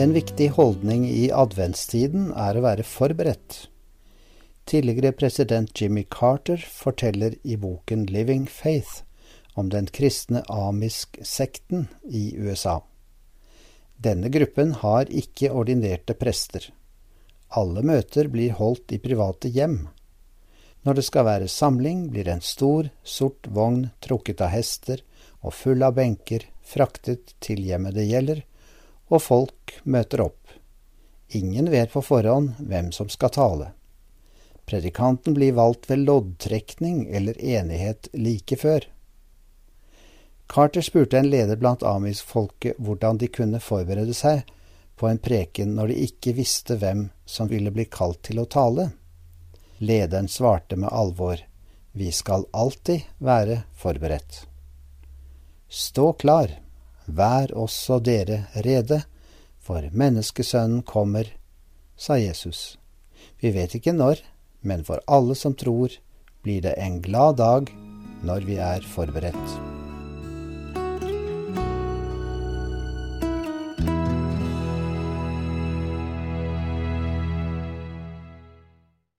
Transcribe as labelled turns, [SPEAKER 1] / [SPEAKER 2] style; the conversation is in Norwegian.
[SPEAKER 1] En viktig holdning i adventstiden er å være forberedt. Tidligere president Jimmy Carter forteller i boken Living Faith om den kristne amisk-sekten i USA. Denne gruppen har ikke ordinerte prester. Alle møter blir holdt i private hjem. Når det skal være samling, blir en stor, sort vogn trukket av hester og full av benker fraktet til hjemmet det gjelder, og folk møter opp. Ingen vet på forhånd hvem som skal tale. Predikanten blir valgt ved loddtrekning eller enighet like før. Carter spurte en leder blant amisk-folket hvordan de kunne forberede seg på en preken når de ikke visste hvem som ville bli kalt til å tale. Lederen svarte med alvor, vi skal alltid være forberedt. Stå klar, Vær også dere rede, for menneskesønnen kommer, sa Jesus. Vi vet ikke når, men for alle som tror, blir det en glad dag når vi er forberedt.